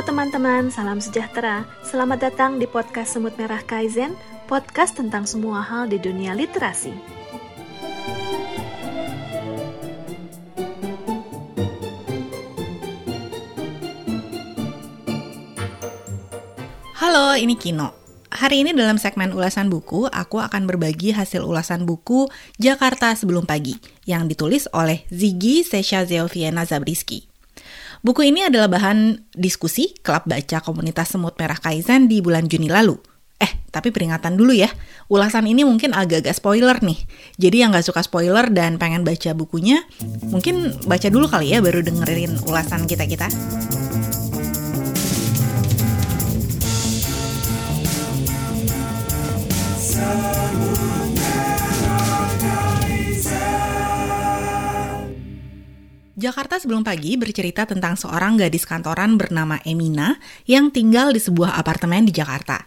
Teman-teman, salam sejahtera. Selamat datang di podcast Semut Merah Kaizen, podcast tentang semua hal di dunia literasi. Halo, ini Kino. Hari ini dalam segmen ulasan buku, aku akan berbagi hasil ulasan buku Jakarta Sebelum Pagi yang ditulis oleh Ziggy Sesha Zeoviena Zabriski. Buku ini adalah bahan diskusi klub baca komunitas Semut Merah Kaizen di bulan Juni lalu. Eh, tapi peringatan dulu ya, ulasan ini mungkin agak-agak spoiler nih. Jadi yang gak suka spoiler dan pengen baca bukunya, mungkin baca dulu kali ya baru dengerin ulasan kita-kita. Jakarta sebelum pagi bercerita tentang seorang gadis kantoran bernama Emina yang tinggal di sebuah apartemen di Jakarta.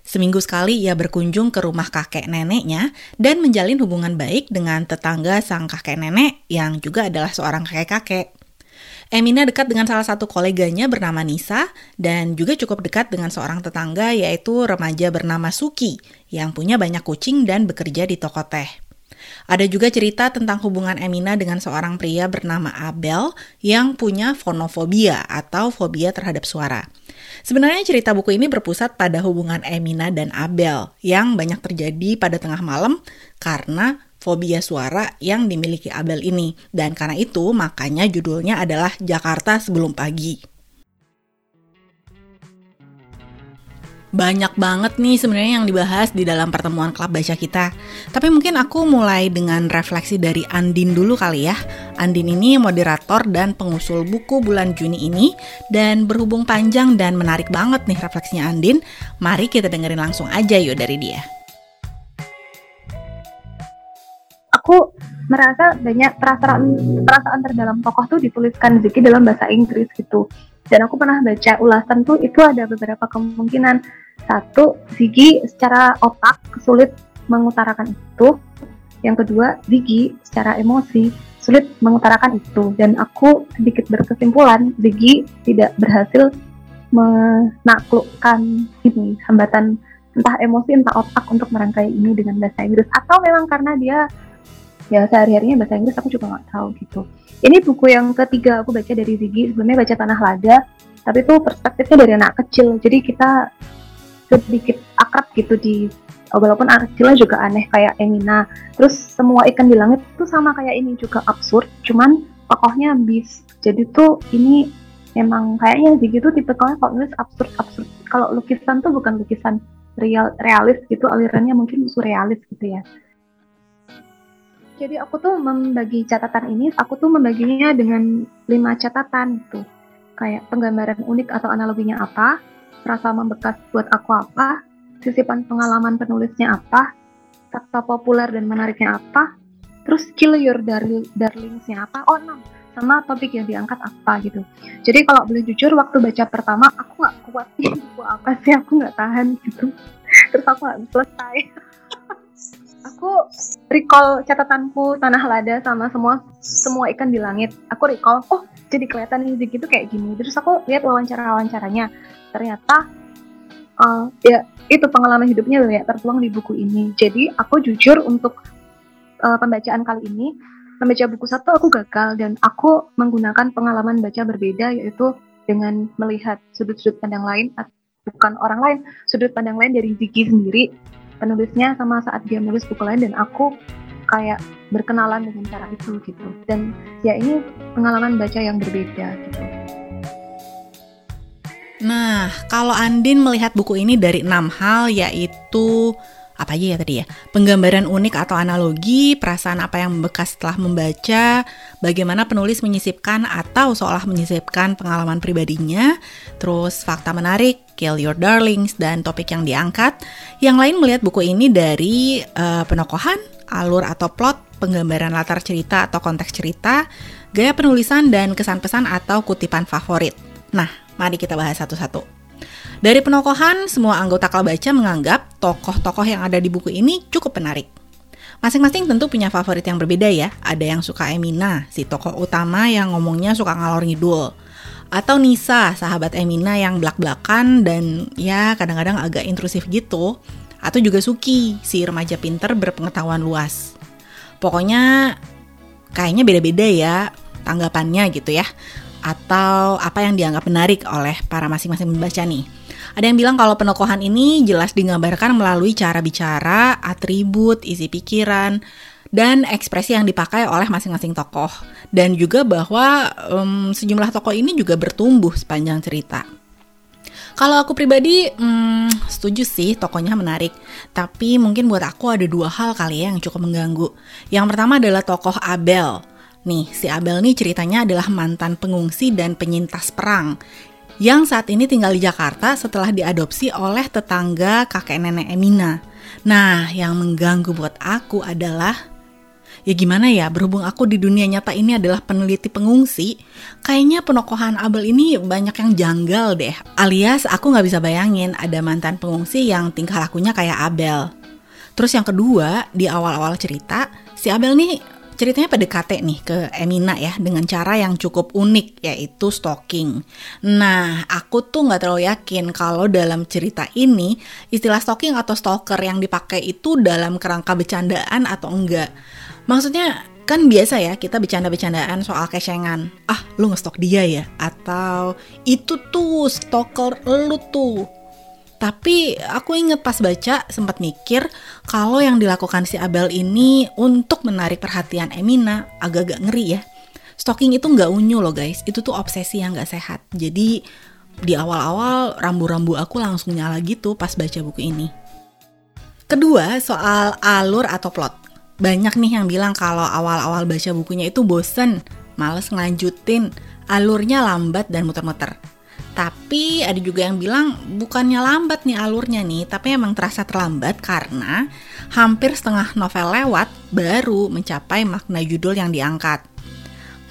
Seminggu sekali ia berkunjung ke rumah kakek neneknya dan menjalin hubungan baik dengan tetangga sang kakek nenek yang juga adalah seorang kakek-kakek. Emina dekat dengan salah satu koleganya bernama Nisa dan juga cukup dekat dengan seorang tetangga yaitu remaja bernama Suki yang punya banyak kucing dan bekerja di toko teh. Ada juga cerita tentang hubungan Emina dengan seorang pria bernama Abel yang punya fonofobia atau fobia terhadap suara. Sebenarnya cerita buku ini berpusat pada hubungan Emina dan Abel yang banyak terjadi pada tengah malam karena fobia suara yang dimiliki Abel ini. Dan karena itu makanya judulnya adalah Jakarta Sebelum Pagi. Banyak banget nih sebenarnya yang dibahas di dalam pertemuan klub baca kita. Tapi mungkin aku mulai dengan refleksi dari Andin dulu kali ya. Andin ini moderator dan pengusul buku bulan Juni ini dan berhubung panjang dan menarik banget nih refleksinya Andin. Mari kita dengerin langsung aja yuk dari dia. Aku merasa banyak perasaan perasaan terdalam tokoh tuh dituliskan Ziki dalam bahasa Inggris gitu dan aku pernah baca ulasan tuh itu ada beberapa kemungkinan satu Ziggy secara otak sulit mengutarakan itu. Yang kedua Ziggy secara emosi sulit mengutarakan itu. Dan aku sedikit berkesimpulan Ziggy tidak berhasil menaklukkan ini hambatan entah emosi entah otak untuk merangkai ini dengan bahasa Inggris. Atau memang karena dia ya sehari-harinya bahasa Inggris aku juga nggak tahu gitu. Ini buku yang ketiga aku baca dari Ziggy. Sebelumnya baca Tanah Lada tapi itu perspektifnya dari anak kecil. Jadi kita sedikit akrab gitu di walaupun anak kecilnya juga aneh kayak Emina. Terus semua ikan di langit itu sama kayak ini juga absurd. Cuman tokohnya bis jadi tuh ini emang kayaknya tuh tipikalnya kalau nulis absurd absurd. Kalau lukisan tuh bukan lukisan real realis gitu alirannya mungkin surrealis gitu ya. Jadi aku tuh membagi catatan ini, aku tuh membaginya dengan lima catatan tuh. Kayak penggambaran unik atau analoginya apa, rasa membekas buat aku apa, sisipan pengalaman penulisnya apa, fakta populer dan menariknya apa, terus kill your darling darlingsnya apa, oh enam, sama topik yang diangkat apa gitu. Jadi kalau boleh jujur waktu baca pertama aku nggak kuat nih buku apa sih aku nggak tahan gitu. Terus aku nggak selesai aku recall catatanku tanah lada sama semua semua ikan di langit. Aku recall oh jadi kelihatan Rizik itu kayak gini. Terus aku lihat wawancara wawancaranya ternyata uh, ya itu pengalaman hidupnya ya tertuang di buku ini. Jadi aku jujur untuk uh, pembacaan kali ini membaca buku satu aku gagal dan aku menggunakan pengalaman baca berbeda yaitu dengan melihat sudut-sudut pandang lain bukan orang lain sudut pandang lain dari Ziki sendiri penulisnya sama saat dia nulis buku lain dan aku kayak berkenalan dengan cara itu gitu dan ya ini pengalaman baca yang berbeda gitu. Nah, kalau Andin melihat buku ini dari enam hal yaitu apa aja ya tadi ya? Penggambaran unik atau analogi, perasaan apa yang membekas setelah membaca, bagaimana penulis menyisipkan atau seolah menyisipkan pengalaman pribadinya, terus fakta menarik, kill your darlings, dan topik yang diangkat. Yang lain melihat buku ini dari uh, penokohan, alur atau plot, penggambaran latar cerita atau konteks cerita, gaya penulisan, dan kesan pesan atau kutipan favorit. Nah, mari kita bahas satu-satu. Dari penokohan, semua anggota klub baca menganggap tokoh-tokoh yang ada di buku ini cukup menarik. Masing-masing tentu punya favorit yang berbeda ya. Ada yang suka Emina, si tokoh utama yang ngomongnya suka ngalor ngidul. Atau Nisa, sahabat Emina yang belak-belakan dan ya kadang-kadang agak intrusif gitu. Atau juga Suki, si remaja pinter berpengetahuan luas. Pokoknya kayaknya beda-beda ya tanggapannya gitu ya. Atau apa yang dianggap menarik oleh para masing-masing pembaca nih. Ada yang bilang kalau penokohan ini jelas digambarkan melalui cara bicara, atribut, isi pikiran, dan ekspresi yang dipakai oleh masing-masing tokoh dan juga bahwa um, sejumlah tokoh ini juga bertumbuh sepanjang cerita. Kalau aku pribadi, hmm, setuju sih tokonya menarik. Tapi mungkin buat aku ada dua hal kali ya yang cukup mengganggu. Yang pertama adalah tokoh Abel. Nih, si Abel nih ceritanya adalah mantan pengungsi dan penyintas perang. Yang saat ini tinggal di Jakarta setelah diadopsi oleh tetangga kakek nenek Emina. Nah, yang mengganggu buat aku adalah Ya gimana ya, berhubung aku di dunia nyata ini adalah peneliti pengungsi, kayaknya penokohan Abel ini banyak yang janggal deh. Alias aku nggak bisa bayangin ada mantan pengungsi yang tingkah lakunya kayak Abel. Terus yang kedua, di awal-awal cerita, si Abel nih ceritanya PDKT nih ke Emina ya dengan cara yang cukup unik yaitu stalking. Nah, aku tuh nggak terlalu yakin kalau dalam cerita ini istilah stalking atau stalker yang dipakai itu dalam kerangka bercandaan atau enggak. Maksudnya kan biasa ya kita bercanda-bercandaan soal kesengan. Ah, lu ngestok dia ya? Atau itu tuh stalker lu tuh. Tapi aku inget pas baca sempat mikir kalau yang dilakukan si Abel ini untuk menarik perhatian Emina agak-agak ngeri ya. Stalking itu nggak unyu loh guys, itu tuh obsesi yang nggak sehat. Jadi di awal-awal rambu-rambu aku langsung nyala gitu pas baca buku ini. Kedua, soal alur atau plot banyak nih yang bilang kalau awal-awal baca bukunya itu bosen, males ngelanjutin, alurnya lambat dan muter-muter. Tapi ada juga yang bilang bukannya lambat nih alurnya nih, tapi emang terasa terlambat karena hampir setengah novel lewat baru mencapai makna judul yang diangkat.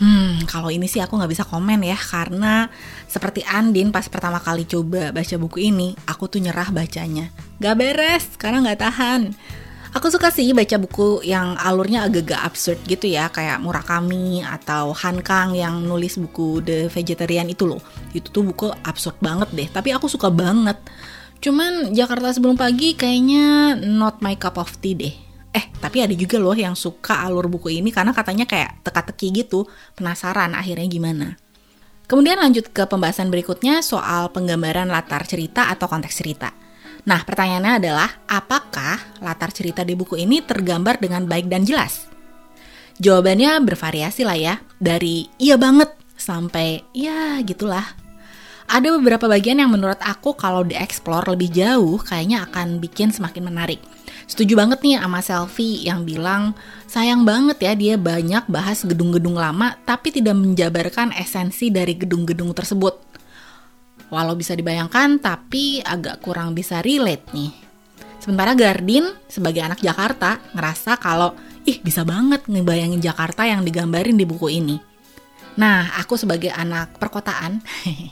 Hmm, kalau ini sih aku nggak bisa komen ya karena seperti Andin pas pertama kali coba baca buku ini, aku tuh nyerah bacanya. Gak beres, karena nggak tahan. Aku suka sih baca buku yang alurnya agak-agak absurd gitu ya, kayak Murakami atau Han Kang yang nulis buku The Vegetarian itu loh. Itu tuh buku absurd banget deh, tapi aku suka banget. Cuman Jakarta sebelum pagi kayaknya not my cup of tea deh. Eh, tapi ada juga loh yang suka alur buku ini karena katanya kayak teka-teki gitu, penasaran akhirnya gimana. Kemudian lanjut ke pembahasan berikutnya soal penggambaran latar cerita atau konteks cerita. Nah, pertanyaannya adalah, apakah latar cerita di buku ini tergambar dengan baik dan jelas? Jawabannya bervariasi lah ya, dari iya banget sampai ya gitulah. Ada beberapa bagian yang menurut aku kalau dieksplor lebih jauh kayaknya akan bikin semakin menarik. Setuju banget nih sama Selfie yang bilang sayang banget ya dia banyak bahas gedung-gedung lama tapi tidak menjabarkan esensi dari gedung-gedung tersebut. Walau bisa dibayangkan, tapi agak kurang bisa relate nih. Sementara Gardin, sebagai anak Jakarta, ngerasa kalau, ih bisa banget ngebayangin Jakarta yang digambarin di buku ini. Nah, aku sebagai anak perkotaan,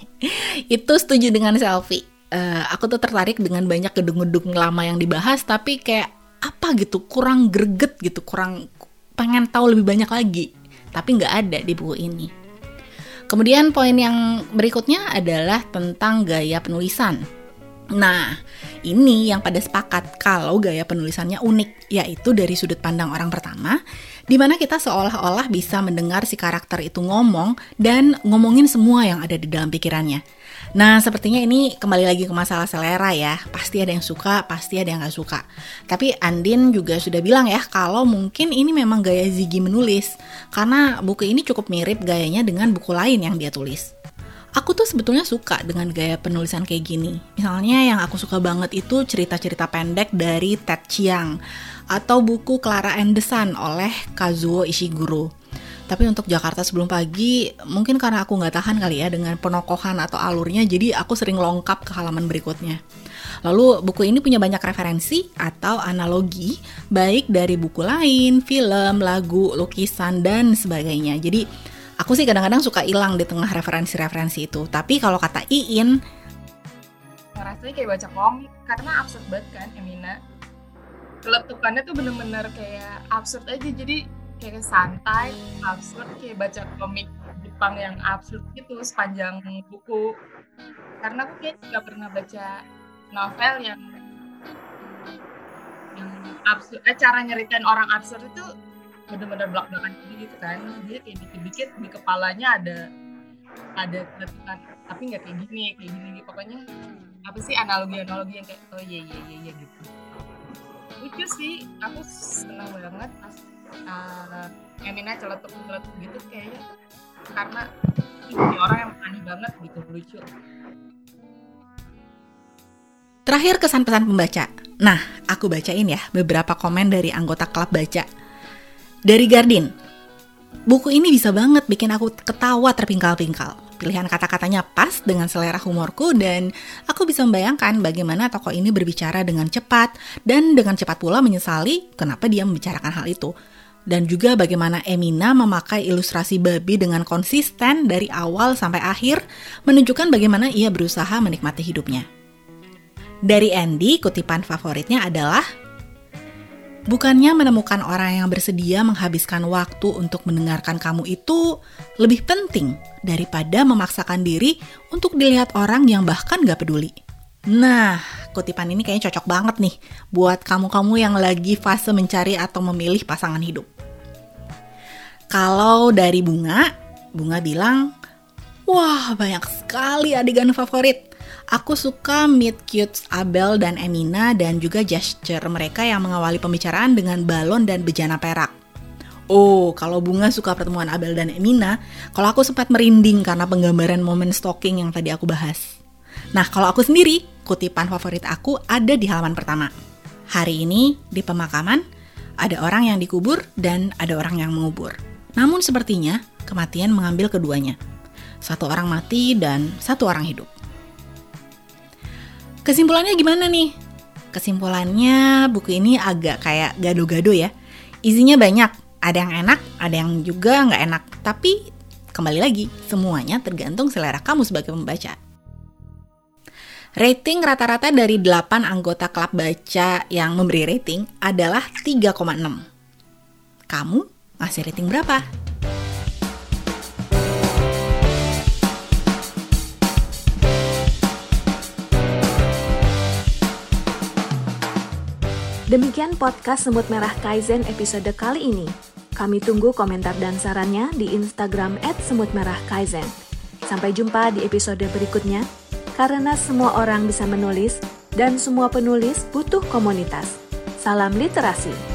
itu setuju dengan selfie. Uh, aku tuh tertarik dengan banyak gedung-gedung lama yang dibahas, tapi kayak apa gitu, kurang greget gitu, kurang pengen tahu lebih banyak lagi. Tapi nggak ada di buku ini. Kemudian poin yang berikutnya adalah tentang gaya penulisan. Nah, ini yang pada sepakat kalau gaya penulisannya unik, yaitu dari sudut pandang orang pertama, di mana kita seolah-olah bisa mendengar si karakter itu ngomong dan ngomongin semua yang ada di dalam pikirannya. Nah, sepertinya ini kembali lagi ke masalah selera ya. Pasti ada yang suka, pasti ada yang gak suka. Tapi Andin juga sudah bilang ya, kalau mungkin ini memang gaya Ziggy menulis. Karena buku ini cukup mirip gayanya dengan buku lain yang dia tulis. Aku tuh sebetulnya suka dengan gaya penulisan kayak gini. Misalnya yang aku suka banget itu cerita-cerita pendek dari Ted Chiang atau buku Clara and oleh Kazuo Ishiguro. Tapi untuk Jakarta sebelum pagi, mungkin karena aku nggak tahan kali ya dengan penokohan atau alurnya, jadi aku sering longkap ke halaman berikutnya. Lalu buku ini punya banyak referensi atau analogi, baik dari buku lain, film, lagu, lukisan, dan sebagainya. Jadi aku sih kadang-kadang suka hilang di tengah referensi-referensi itu. Tapi kalau kata Iin, rasanya kayak baca komik karena absurd banget kan Emina? Keletupannya tuh bener-bener kayak absurd aja. Jadi kayak santai absurd kayak baca komik Jepang yang absurd gitu sepanjang buku. Karena aku kayak juga pernah baca novel yang yang absurd. Eh, cara nyeritain orang absurd itu bener-bener belak-belakan gitu kan dia kayak dikit-dikit di kepalanya ada ada ketukan tapi nggak kayak gini kayak gini gitu. pokoknya apa sih analogi-analogi yang kayak oh iya iya iya, iya gitu lucu sih aku senang banget pas uh, Emina celetuk-celetuk gitu kayaknya karena ini orang yang aneh banget gitu lucu Terakhir kesan pesan pembaca. Nah, aku bacain ya beberapa komen dari anggota klub baca. Dari Gardin, buku ini bisa banget bikin aku ketawa terpingkal-pingkal. Pilihan kata-katanya pas dengan selera humorku dan aku bisa membayangkan bagaimana tokoh ini berbicara dengan cepat dan dengan cepat pula menyesali kenapa dia membicarakan hal itu. Dan juga bagaimana Emina memakai ilustrasi babi dengan konsisten dari awal sampai akhir menunjukkan bagaimana ia berusaha menikmati hidupnya. Dari Andy, kutipan favoritnya adalah Bukannya menemukan orang yang bersedia menghabiskan waktu untuk mendengarkan kamu itu lebih penting daripada memaksakan diri untuk dilihat orang yang bahkan gak peduli. Nah, kutipan ini kayaknya cocok banget nih buat kamu-kamu yang lagi fase mencari atau memilih pasangan hidup. Kalau dari Bunga, Bunga bilang, Wah, banyak sekali adegan favorit. Aku suka meet cute Abel dan Emina dan juga gesture mereka yang mengawali pembicaraan dengan balon dan bejana perak. Oh, kalau Bunga suka pertemuan Abel dan Emina, kalau aku sempat merinding karena penggambaran momen stalking yang tadi aku bahas. Nah, kalau aku sendiri, kutipan favorit aku ada di halaman pertama. Hari ini, di pemakaman, ada orang yang dikubur dan ada orang yang mengubur. Namun sepertinya, kematian mengambil keduanya. Satu orang mati dan satu orang hidup. Kesimpulannya gimana nih? Kesimpulannya buku ini agak kayak gado-gado ya. Isinya banyak, ada yang enak, ada yang juga nggak enak. Tapi kembali lagi, semuanya tergantung selera kamu sebagai pembaca. Rating rata-rata dari 8 anggota klub baca yang memberi rating adalah 3,6. Kamu ngasih rating berapa? Demikian podcast Semut Merah Kaizen episode kali ini. Kami tunggu komentar dan sarannya di Instagram @semutmerahkaizen. Sampai jumpa di episode berikutnya. Karena semua orang bisa menulis dan semua penulis butuh komunitas. Salam literasi.